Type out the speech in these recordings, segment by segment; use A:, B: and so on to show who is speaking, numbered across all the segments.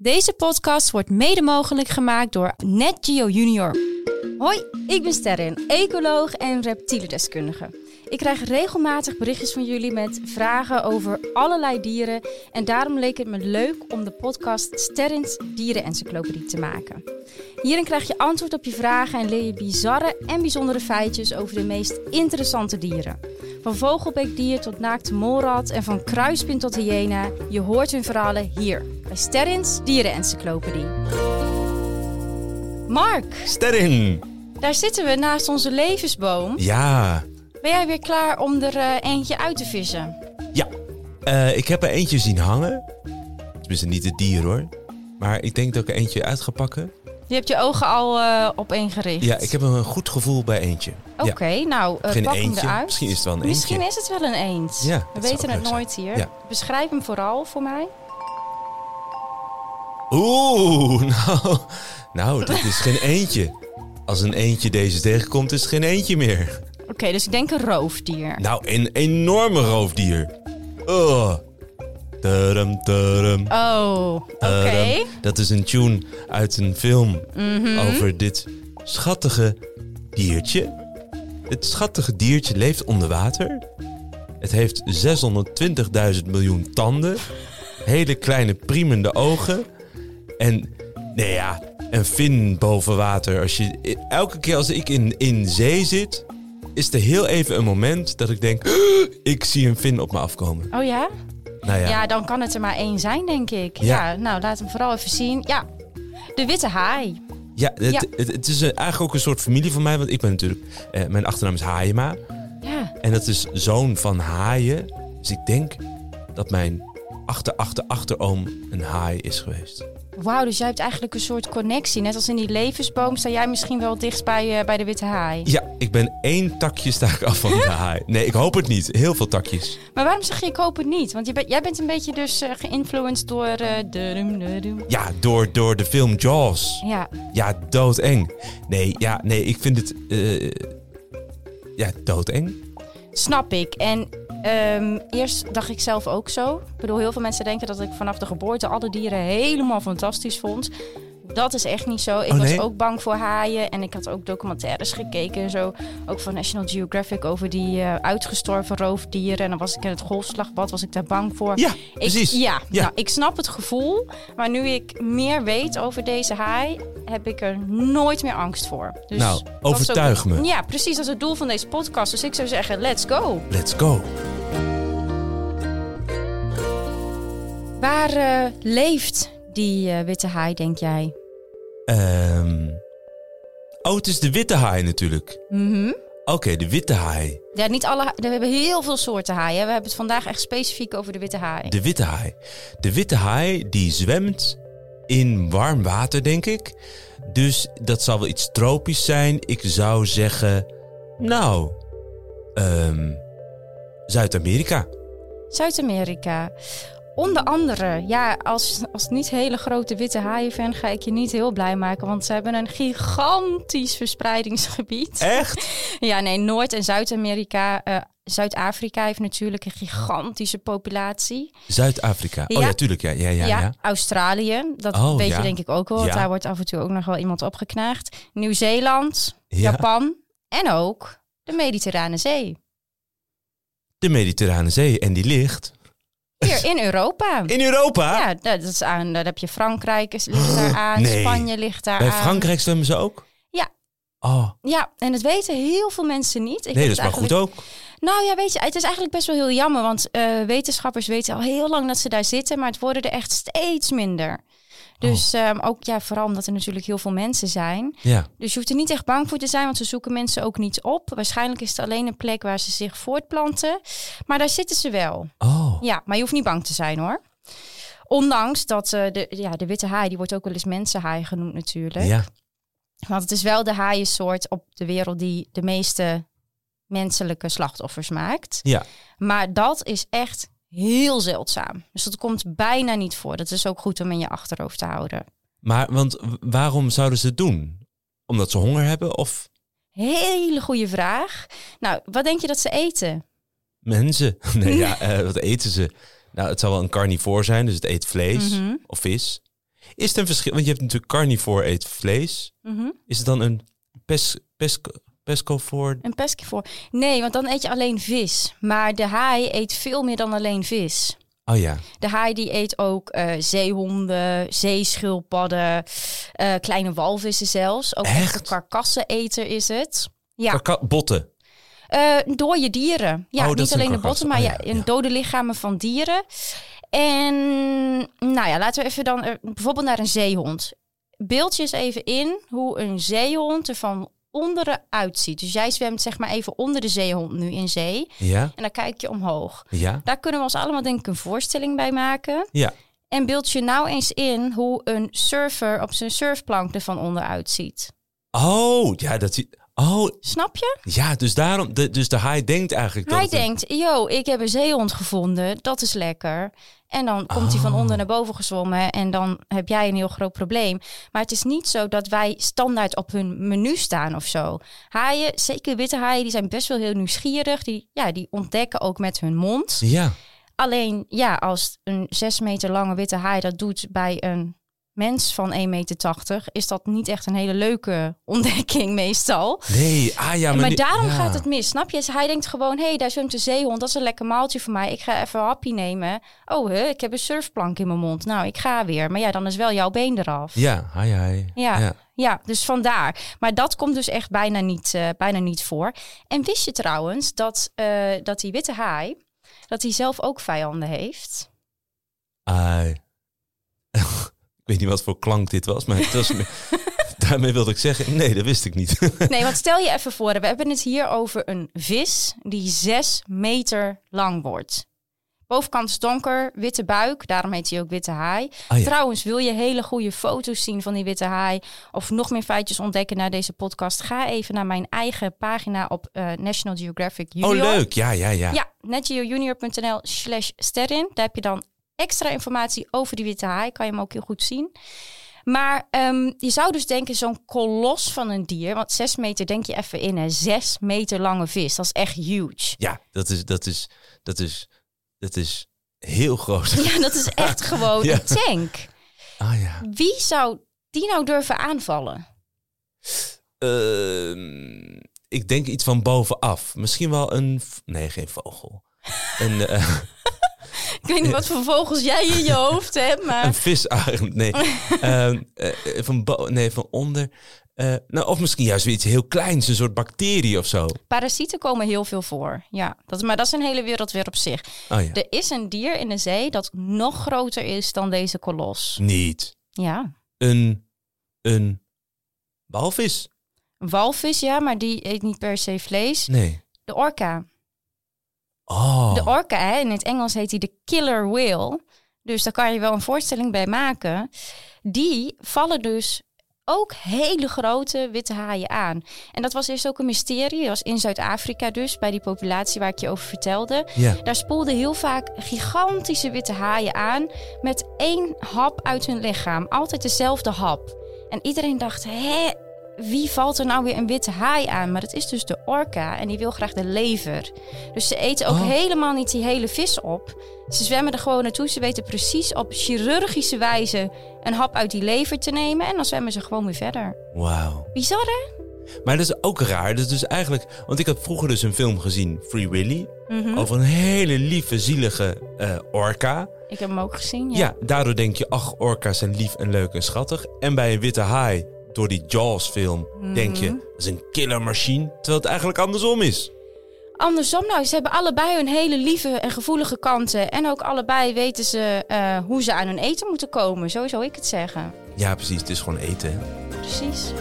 A: Deze podcast wordt mede mogelijk gemaakt door NetGeo Junior. Hoi, ik ben Sterren, ecoloog en reptielendeskundige. Ik krijg regelmatig berichtjes van jullie met vragen over allerlei dieren. En daarom leek het me leuk om de podcast Sterrens Dierenencyclopedie te maken. Hierin krijg je antwoord op je vragen en leer je bizarre en bijzondere feitjes over de meest interessante dieren. Van vogelbeekdier tot naakte molrat en van kruispin tot hyena. Je hoort hun verhalen hier bij Sterrens Dierenencyclopedie. Mark,
B: Sterren!
A: daar zitten we naast onze levensboom.
B: Ja,
A: Ben jij weer klaar om er eh, eentje uit te vissen?
B: ja. Eh, ik heb er eentje zien hangen. Tenminste, niet het dier hoor. Maar ik denk dat ik er eentje uit ga pakken.
A: Je hebt je ogen al eh, op één gericht.
B: Ja, ik heb een goed gevoel bij eentje.
A: Oké,
B: Ja.
A: nou,
B: Geen
A: pak hem
B: eentje.
A: eruit.
B: Misschien is het wel een
A: Misschien
B: eentje.
A: is het wel een eend.
B: Ja,
A: We weten het nooit hier.
B: Ja.
A: Beschrijf hem vooral voor mij.
B: Oeh, nou, nou, dit is geen eentje. Als een eentje deze tegenkomt, is het geen eentje meer.
A: Oké, dus ik denk een roofdier.
B: Nou, een enorme roofdier. Oh.
A: Oh, oké.
B: Dat is een tune uit een film
A: Mhm.
B: over dit schattige diertje. Het schattige diertje leeft onder water. Het heeft 620.000 miljoen tanden. Hele kleine priemende ogen. En, nee ja, een vin boven water. Als je, elke keer als ik in, in zee zit, is er heel even een moment dat ik denk... Ik zie een vin op me afkomen.
A: Oh ja?
B: Nou ja,
A: ja? dan kan het er maar één zijn, denk ik.
B: Ja.
A: Ja, nou, laat hem vooral even zien. Ja, de witte haai.
B: ja, het,
A: Ja.
B: Het, het is eigenlijk ook een soort familie van mij. Want ik ben natuurlijk... eh, mijn achternaam is Haaiema.
A: Ja,
B: En dat is zoon van haaien. Dus ik denk dat mijn achter, achter, achteroom een haai is geweest.
A: wauw, dus jij hebt eigenlijk een soort connectie. Net als in die levensboom sta jij misschien wel dichtst bij, eh, bij de witte haai.
B: Ja, ik ben één takje sta ik af van de haai. Nee, ik hoop het niet. Heel veel takjes.
A: Maar waarom zeg je ik hoop het niet? Want je bent, jij bent een beetje dus eh, geïnfluenced door... eh dudum, dudum.
B: Ja, door, door de film Jaws.
A: Ja,
B: Ja, doodeng. Nee, ja, nee, ik vind het... eh, ja, doodeng.
A: snap ik. En ehm, eerst dacht ik zelf ook zo. Ik bedoel, heel veel mensen denken dat ik vanaf de geboorte alle dieren helemaal fantastisch vond. Dat is echt niet zo. Ik
B: Oh,
A: was ook bang voor haaien. En ik had ook documentaires gekeken en zo. Ook van National Geographic over die eh, uitgestorven roofdieren. En dan was ik in het golfslagbad, was ik daar bang voor.
B: Ja,
A: Ik,
B: precies.
A: ja,
B: Ja.
A: Nou, ik snap het gevoel. Maar nu ik meer weet over deze haai, heb ik er nooit meer angst voor. Dus
B: Nou,
A: ook-
B: overtuig me.
A: Ja, precies. Dat is het doel van deze podcast. Dus ik zou zeggen, let's go.
B: Let's go.
A: Waar eh, leeft die eh, witte haai, denk jij?
B: Ehm Oh, het is de witte haai natuurlijk.
A: Mhm.
B: Oké, de witte haai.
A: Ja, niet alle. ha- We hebben heel veel soorten haaien. We hebben het vandaag echt specifiek over de witte haai.
B: De witte haai. De witte haai die zwemt in warm water, denk ik. Dus dat zal wel iets tropisch zijn. Ik zou zeggen, nou, ehm, Zuid-Amerika.
A: Zuid-Amerika. Onder andere, ja, als, als niet hele grote witte haaienfan ga ik je niet heel blij maken. Want ze hebben een gigantisch verspreidingsgebied.
B: Echt?
A: Ja, nee, Noord- en Zuid-Amerika. eh, Zuid-Afrika heeft natuurlijk een gigantische populatie.
B: Zuid-Afrika. Oh
A: Ja.
B: ja, tuurlijk. Ja, ja, ja.
A: Ja,
B: ja.
A: Australië, dat
B: Oh,
A: weet je denk ik ook wel. Want daar wordt af en toe ook nog wel iemand opgeknaagd. Nieuw-Zeeland,
B: Ja.
A: Japan en ook de Mediterrane Zee.
B: De Mediterrane Zee. En die ligt
A: Hier in Europa.
B: in Europa.
A: Ja, dat is aan, daar heb je Frankrijk is- ligt daar aan,
B: Nee.
A: Spanje ligt daar
B: Bij
A: aan.
B: Frankrijk zwemmen ze ook?
A: Ja.
B: Oh,
A: Ja, en dat weten heel veel mensen niet. Ik
B: nee, dat is maar goed ook.
A: Nou ja, weet je, het is eigenlijk best wel heel jammer. Want eh, wetenschappers weten al heel lang dat ze daar zitten. Maar het worden er echt steeds minder. Dus
B: Oh.
A: ehm, ook ja, vooral omdat er natuurlijk heel veel mensen zijn.
B: Ja.
A: Dus je hoeft er niet echt bang voor te zijn, want ze zoeken mensen ook niet op. Waarschijnlijk is het alleen een plek waar ze zich voortplanten. Maar daar zitten ze wel.
B: Oh.
A: Ja, maar je hoeft niet bang te zijn hoor. Ondanks dat eh, de, ja, de witte haai, die wordt ook wel eens mensenhaai genoemd natuurlijk.
B: Ja.
A: Want het is wel de haaiensoort op de wereld die de meeste menselijke slachtoffers maakt.
B: Ja.
A: Maar dat is echt heel zeldzaam. Dus dat komt bijna niet voor. Dat is ook goed om in je achterhoofd te houden.
B: Maar, want waarom zouden ze het doen? Omdat ze honger hebben of
A: Hele goede vraag. Nou, wat denk je dat ze eten?
B: Mensen? Nee, ja, eh, wat eten ze? Nou, het zal wel een carnivoor zijn, dus het eet vlees
A: Mhm.
B: of vis. Is het een verschil? Want je hebt natuurlijk carnivore eet vlees.
A: Mhm.
B: Is het dan een pes, pesco, pescovoor?
A: Een. Nee, want dan eet je alleen vis. Maar de haai eet veel meer dan alleen vis.
B: Oh ja.
A: De haai die eet ook eh, zeehonden, zeeschildpadden, eh, kleine walvissen zelfs. Ook
B: Echt?
A: echt een karkasseneter is het. Ja,
B: Karka- botten.
A: Eh dode dieren. Ja,
B: Oh,
A: niet alleen de botten, maar
B: Oh,
A: ja. dode lichamen van dieren. En nou ja, laten we even dan eh, bijvoorbeeld naar een zeehond. Beeld je eens even in hoe een zeehond er van onderen uitziet. Dus jij zwemt zeg maar even onder de zeehond nu in zee.
B: Ja,
A: En dan kijk je omhoog.
B: ja,
A: Daar kunnen we ons allemaal denk ik een voorstelling bij maken.
B: ja.
A: En beeld je nou eens in hoe een surfer op zijn surfplank er van onderuit ziet.
B: Oh, ja, dat zie... Oh,
A: Snap je?
B: ja, dus daarom... De, dus de haai denkt eigenlijk dat
A: Hij denkt, yo, ik heb een zeehond gevonden, dat is lekker. En dan komt hij van
B: Oh.
A: onder naar boven gezwommen en dan heb jij een heel groot probleem. Maar het is niet zo dat wij standaard op hun menu staan of zo. Haaien, zeker witte haaien, die zijn best wel heel nieuwsgierig. Die, ja, die ontdekken ook met hun mond.
B: Ja,
A: Alleen, ja, als een zes meter lange witte haai dat doet bij een mens van 1,80 meter, is dat niet echt een hele leuke ontdekking meestal.
B: nee, ah ja,
A: maar
B: nu-
A: daarom
B: ja.
A: gaat het mis, snap je? Dus Hij denkt gewoon, hé, hey, daar zwemt een zeehond, dat is een lekker maaltje voor mij. Ik ga even een hapje nemen. Oh, hè, ik heb een surfplank in mijn mond. Nou, ik ga weer. Maar ja, dan is wel jouw been eraf.
B: Ja, hi, hi.
A: Ja. Ja, dus vandaar. Maar dat komt dus echt bijna niet, eh, bijna niet voor. En wist je trouwens dat, eh, dat die witte haai, dat hij zelf ook vijanden heeft?
B: Ai. ik weet niet wat voor klank dit was, maar het was... daarmee wilde ik zeggen, nee, dat wist ik niet.
A: Nee, want stel je even voor, we hebben het hier over een vis die zes meter lang wordt. Bovenkant donker, witte buik, daarom heet hij ook witte haai.
B: Ah, ja.
A: Trouwens, wil je hele goede foto's zien van die witte haai of nog meer feitjes ontdekken naar deze podcast? Ga even naar mijn eigen pagina op eh, National Geographic Junior.
B: Oh, leuk. Ja, ja, ja.
A: Ja, netgeojunior.nl slash sterren. Daar heb je dan extra informatie over die witte haai. Kan je hem ook heel goed zien. Maar ehm, je zou dus denken, zo'n kolos van een dier, want zes meter, denk je even in, een zes meter lange vis. Dat is echt huge.
B: Ja, dat is, dat is, dat is, dat is heel groot.
A: Ja, dat is echt gewoon
B: Ja.
A: een tank.
B: Ah ja.
A: Wie zou die nou durven aanvallen?
B: Ehm, ik denk iets van bovenaf. Misschien wel een... Nee, geen vogel. Een, eh,
A: Ik weet niet wat voor vogels jij in je hoofd hebt,
B: een
A: maar
B: visarend. Nee. Ehm, eh, van, bo- nee, van onder. Eh, nou, of misschien juist weer iets heel kleins. Een soort bacterie of zo.
A: parasieten komen heel veel voor. Ja, dat, maar dat is een hele wereld weer op zich.
B: Oh ja.
A: Er is een dier in de zee dat nog groter is dan deze kolos.
B: Niet.
A: Ja,
B: Een... Een... Walvis?
A: een walvis, ja, maar die eet niet per se vlees.
B: Nee.
A: De orka.
B: Oh.
A: De orka, hè, in het Engels heet die de killer whale. Dus daar kan je wel een voorstelling bij maken. Die vallen dus ook hele grote witte haaien aan. En dat was eerst ook een mysterie. Dat was in Zuid-Afrika dus, bij die populatie waar ik je over vertelde.
B: Ja.
A: Daar spoelden heel vaak gigantische witte haaien aan met één hap uit hun lichaam. Altijd dezelfde hap. En iedereen dacht, hè, wie valt er nou weer een witte haai aan? Maar het is dus de orka en die wil graag de lever. Dus ze eten ook
B: Oh.
A: helemaal niet die hele vis op. Ze zwemmen er gewoon naartoe. Ze weten precies op chirurgische wijze een hap uit die lever te nemen. En dan zwemmen ze gewoon weer verder.
B: Wauw.
A: Bizar hè?
B: Maar dat is ook raar. Dat is dus eigenlijk... Want ik had vroeger dus een film gezien, Free Willy.
A: Mhm.
B: Over een hele lieve, zielige eh, orka.
A: Ik heb hem ook gezien.
B: Ja. daardoor denk je, ach, orka's zijn lief en leuk en schattig. En bij een witte haai, door die Jaws-film, denk je, dat is een killermachine. Terwijl het eigenlijk andersom is.
A: Andersom nou, ze hebben allebei hun hele lieve en gevoelige kanten. En ook allebei weten ze eh, hoe ze aan hun eten moeten komen. Zo zou ik het zeggen.
B: Ja, precies. Het is gewoon eten. hè.
A: Precies.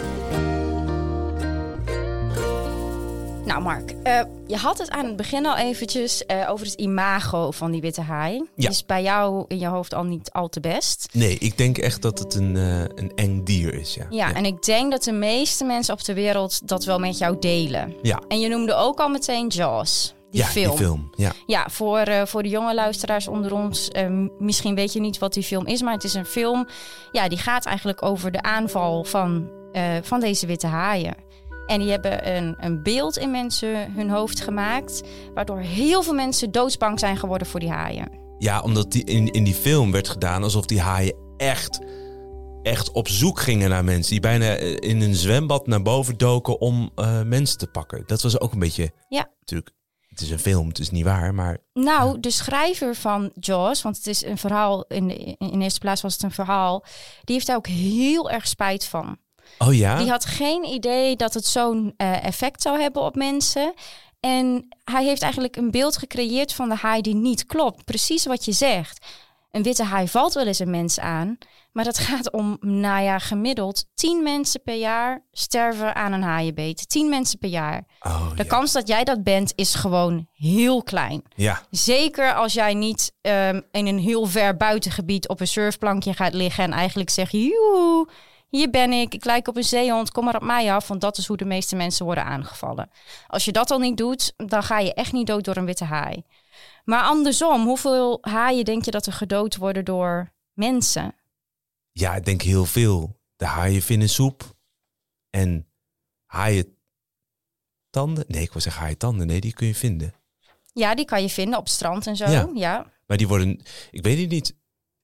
A: Nou Mark, eh, je had het aan het begin al eventjes eh, over het imago van die witte haai.
B: Ja.
A: Is bij jou in je hoofd al niet al te best.
B: Nee, ik denk echt dat het een, eh, een eng dier is, ja.
A: Ja, en ik denk dat de meeste mensen op de wereld dat wel met jou delen.
B: Ja,
A: En je noemde ook al meteen Jaws, die
B: ja
A: film.
B: die film. Ja.
A: Ja, voor, voor de jonge luisteraars onder ons, misschien weet je niet wat die film is, maar het is een film, ja, die gaat eigenlijk over de aanval van, van deze witte haaien. En die hebben een, een beeld in mensen hun hoofd gemaakt, waardoor heel veel mensen doodsbang zijn geworden voor die haaien.
B: ja, omdat die in, in die film werd gedaan alsof die haaien echt echt op zoek gingen naar mensen. Die bijna eh, in een zwembad naar boven doken om eh, mensen te pakken. Dat was ook een beetje...
A: Ja.
B: Natuurlijk, het is een film, het is niet waar, maar...
A: Nou, de schrijver van Jaws, want het is een verhaal, in, in eerste plaats was het een verhaal, die heeft daar ook heel erg spijt van.
B: Oh ja?
A: Die had geen idee dat het zo'n eh, effect zou hebben op mensen. En hij heeft eigenlijk een beeld gecreëerd van de haai die niet klopt. Precies wat je zegt. Een witte haai valt wel eens een mens aan. Maar dat gaat om, nou ja, gemiddeld 10 mensen per jaar sterven aan een haaienbeet. 10 mensen per jaar.
B: Oh,
A: De
B: ja.
A: kans dat jij dat bent is gewoon heel klein.
B: Ja,
A: Zeker als jij niet ehm, in een heel ver buitengebied op een surfplankje gaat liggen en eigenlijk zegt: Joe, hier ben ik, ik lijk op een zeehond, kom maar op mij af. Want dat is hoe de meeste mensen worden aangevallen. Als je dat al niet doet, dan ga je echt niet dood door een witte haai. Maar andersom, hoeveel haaien denk je dat er gedood worden door mensen?
B: ja, ik denk heel veel. De haaienvinnensoep en haaientanden. Nee, ik wil zeggen haaientanden. Nee, die kun je vinden.
A: Ja, die kan je vinden op het strand en zo.
B: Ja.
A: ja.
B: Maar die worden, ik weet het niet.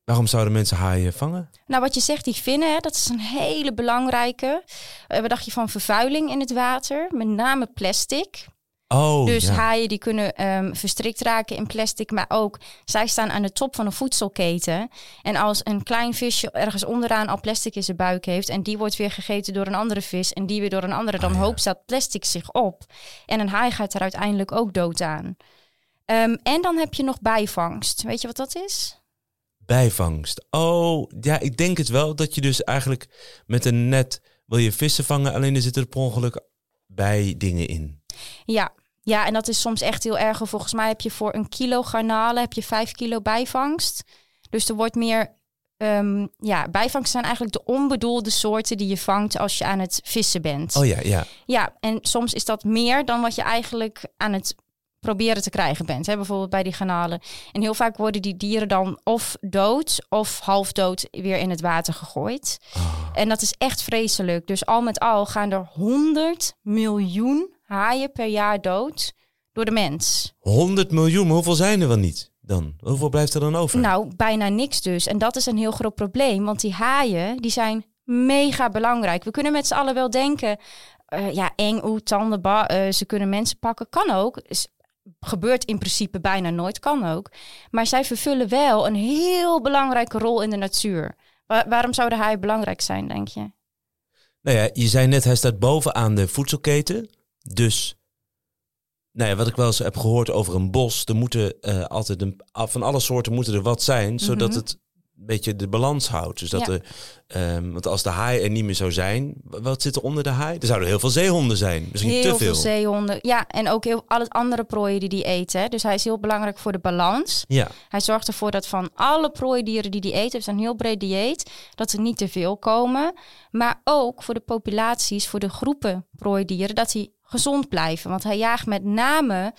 B: Waarom zouden mensen haaien vangen?
A: Nou, wat je zegt, die vinnen, hè, dat is een hele belangrijke. Eh, wat dacht je van vervuiling in het water? Met name plastic.
B: Oh,
A: dus
B: ja.
A: haaien die kunnen ehm, verstrikt raken in plastic, maar ook zij staan aan de top van een voedselketen. En als een klein visje ergens onderaan al plastic in zijn buik heeft en die wordt weer gegeten door een andere vis en die weer door een andere, dan
B: ja.
A: hoopt dat plastic zich op. En een haai gaat er uiteindelijk ook dood aan. Ehm, en dan heb je nog bijvangst. Weet je wat dat is?
B: Bijvangst. Oh, ja, ik denk het wel. Dat je dus eigenlijk met een net wil je vissen vangen. Alleen er zitten er per ongeluk bij dingen in.
A: Ja. Ja, en dat is soms echt heel erg. Volgens mij heb je voor een kilo garnalen heb je vijf kilo bijvangst. Dus er wordt meer. ehm, ja, bijvangst zijn eigenlijk de onbedoelde soorten die je vangt als je aan het vissen bent.
B: Oh ja, ja.
A: Ja, en soms is dat meer dan wat je eigenlijk aan het proberen te krijgen bent. Hè? Bijvoorbeeld bij die garnalen. En heel vaak worden die dieren dan of dood of half dood weer in het water gegooid.
B: Oh.
A: En dat is echt vreselijk. Dus al met al gaan er 100 miljoen haaien per jaar dood door de mens.
B: 100 miljoen, maar hoeveel zijn er wel niet dan? Hoeveel blijft er dan over?
A: Nou, bijna niks dus. En dat is een heel groot probleem, want die haaien die zijn mega belangrijk. We kunnen met z'n allen wel denken, eh, ja, eng, oeh, tanden, ba, eh, ze kunnen mensen pakken. Kan ook. Gebeurt in principe bijna nooit, kan ook. Maar zij vervullen wel een heel belangrijke rol in de natuur. Wa- waarom zou de haai belangrijk zijn, denk je?
B: Nou ja, je zei net, hij staat bovenaan de voedselketen. Dus, nou ja, wat ik wel eens heb gehoord over een bos, er moeten eh, altijd een, van alle soorten moeten er wat zijn, zodat
A: Mhm.
B: het beetje de balans houdt. Dus dat
A: Ja.
B: er, ehm, want als de haai er niet meer zou zijn, wa- wat zit er onder de haai? Er zouden heel veel zeehonden zijn, misschien
A: heel
B: te veel.
A: zeehonden. Ja, en ook heel, al het andere prooien die die eten. Dus hij is heel belangrijk voor de balans.
B: Ja,
A: Hij zorgt ervoor dat van alle prooidieren die die eten, het is een heel breed dieet, dat er niet te veel komen. Maar ook voor de populaties, voor de groepen prooidieren, dat die gezond blijven. Want hij jaagt met name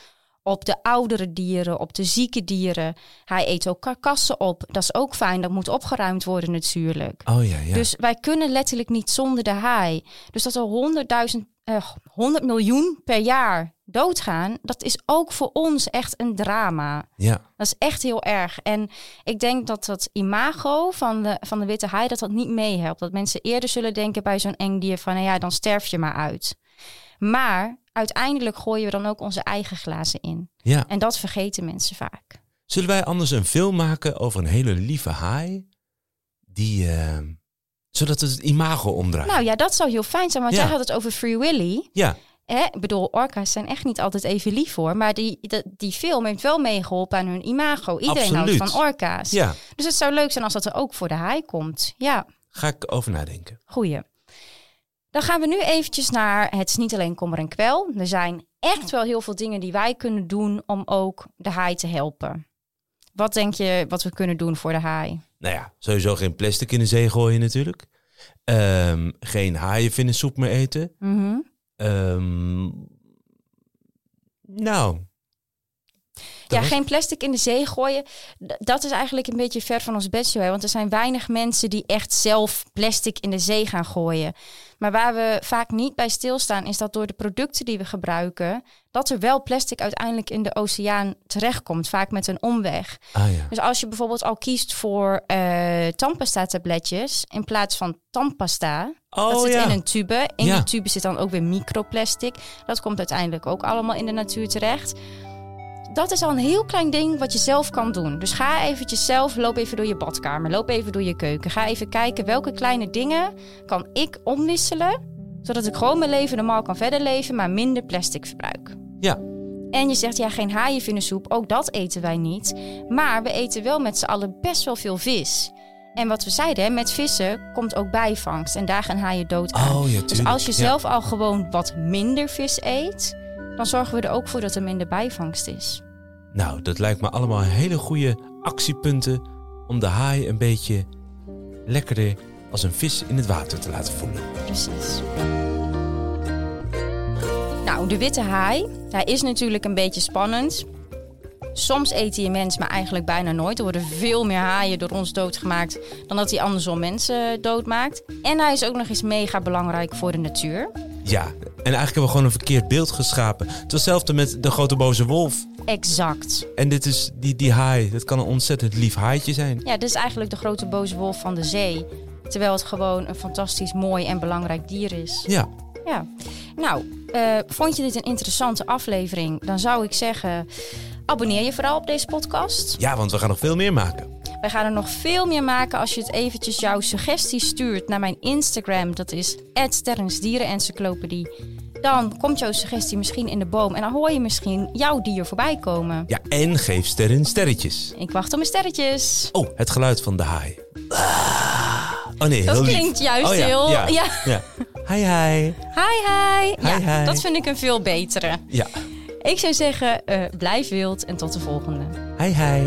A: op de oudere dieren, op de zieke dieren. Hij eet ook karkassen op. Dat is ook fijn, dat moet opgeruimd worden natuurlijk.
B: oh ja, ja.
A: Dus wij kunnen letterlijk niet zonder de haai. Dus dat er 100.000, eh, 100 miljoen per jaar doodgaan, dat is ook voor ons echt een drama.
B: ja.
A: Dat is echt heel erg. En ik denk dat dat imago van de, van de witte haai, dat dat niet meehelpt. Dat mensen eerder zullen denken bij zo'n eng dier van, nou ja, dan sterf je maar uit. Maar uiteindelijk gooien we dan ook onze eigen glazen in.
B: ja.
A: En dat vergeten mensen vaak.
B: Zullen wij anders een film maken over een hele lieve haai? Die, eh, zodat het het imago omdraait.
A: Nou ja, dat zou heel fijn zijn, want
B: Ja.
A: jij had het over Free Willy.
B: ja,
A: Hè? Ik bedoel, orka's zijn echt niet altijd even lief hoor. Maar die, die, die film heeft wel meegeholpen aan hun imago. Iedereen
B: Absoluut.
A: houdt van orka's.
B: ja,
A: Dus het zou leuk zijn als dat er ook voor de haai komt. Ja,
B: ga ik over nadenken.
A: goeie. Dan gaan we nu eventjes naar het is niet alleen kommer en kwel. Er zijn echt wel heel veel dingen die wij kunnen doen om ook de haai te helpen. Wat denk je wat we kunnen doen voor de haai?
B: Nou ja, sowieso geen plastic in de zee gooien natuurlijk. Ehm, geen haaienvinnensoep meer eten.
A: Mhm.
B: Ehm, nou,
A: Ja, geen plastic in de zee gooien. Dat is eigenlijk een beetje ver van ons bedshow. Hè? Want er zijn weinig mensen die echt zelf plastic in de zee gaan gooien. Maar waar we vaak niet bij stilstaan, is dat door de producten die we gebruiken, dat er wel plastic uiteindelijk in de oceaan terechtkomt. Vaak met een omweg.
B: Ah ja.
A: Dus als je bijvoorbeeld al kiest voor eh tandpasta-tabletjes in plaats van tandpasta.
B: Oh
A: dat zit
B: ja.
A: in een tube. In
B: Ja.
A: die tube zit dan ook weer microplastic. Dat komt uiteindelijk ook allemaal in de natuur terecht. Dat is al een heel klein ding wat je zelf kan doen. Dus ga eventjes zelf, loop even door je badkamer, loop even door je keuken. Ga even kijken welke kleine dingen kan ik omwisselen, zodat ik gewoon mijn leven normaal kan verder leven, maar minder plastic verbruik.
B: Ja.
A: En je zegt ja, geen haaienvinnensoep, ook dat eten wij niet. Maar we eten wel met z'n allen best wel veel vis. En wat we zeiden, met vissen komt ook bijvangst. En daar gaan haaien dood aan.
B: Oh ja,
A: dus als je
B: Ja.
A: zelf al gewoon wat minder vis eet, dan zorgen we er ook voor dat er minder bijvangst is.
B: Nou, dat lijkt me allemaal hele goede actiepunten om de haai een beetje lekkerder als een vis in het water te laten voelen.
A: Precies. Nou, de witte haai, hij is natuurlijk een beetje spannend. Soms eet hij een mens, maar eigenlijk bijna nooit. Er worden veel meer haaien door ons doodgemaakt dan dat hij andersom mensen doodmaakt. En hij is ook nog eens mega belangrijk voor de natuur.
B: Ja, en eigenlijk hebben we gewoon een verkeerd beeld geschapen. Het was hetzelfde met de grote boze wolf.
A: Exact.
B: En dit is die, die haai. Dat kan een ontzettend lief haaitje zijn.
A: Ja, dit is eigenlijk de grote boze wolf van de zee. Terwijl het gewoon een fantastisch mooi en belangrijk dier is.
B: Ja,
A: Ja. Nou, eh, vond je dit een interessante aflevering? Dan zou ik zeggen, abonneer je vooral op deze podcast.
B: ja want we gaan nog veel meer maken.
A: Wij gaan er nog veel meer maken als je het eventjes jouw suggesties stuurt naar mijn Instagram. Dat is @sterrensdierenencyclopedie. Dan komt jouw suggestie misschien in de boom en dan hoor je misschien jouw dier voorbij komen.
B: Ja, en geef sterren sterretjes.
A: Ik wacht op mijn sterretjes.
B: Oh, het geluid van de haai. Oh nee,
A: Dat
B: heel lief.
A: klinkt juist
B: Oh ja,
A: heel...
B: Ja,
A: ja.
B: ja. Hi, hi.
A: Hi, hi. Ja,
B: Hi, hi.
A: dat vind ik een veel betere.
B: Ja.
A: Ik zou zeggen, eh, blijf wild en tot de volgende.
B: Hi, hi.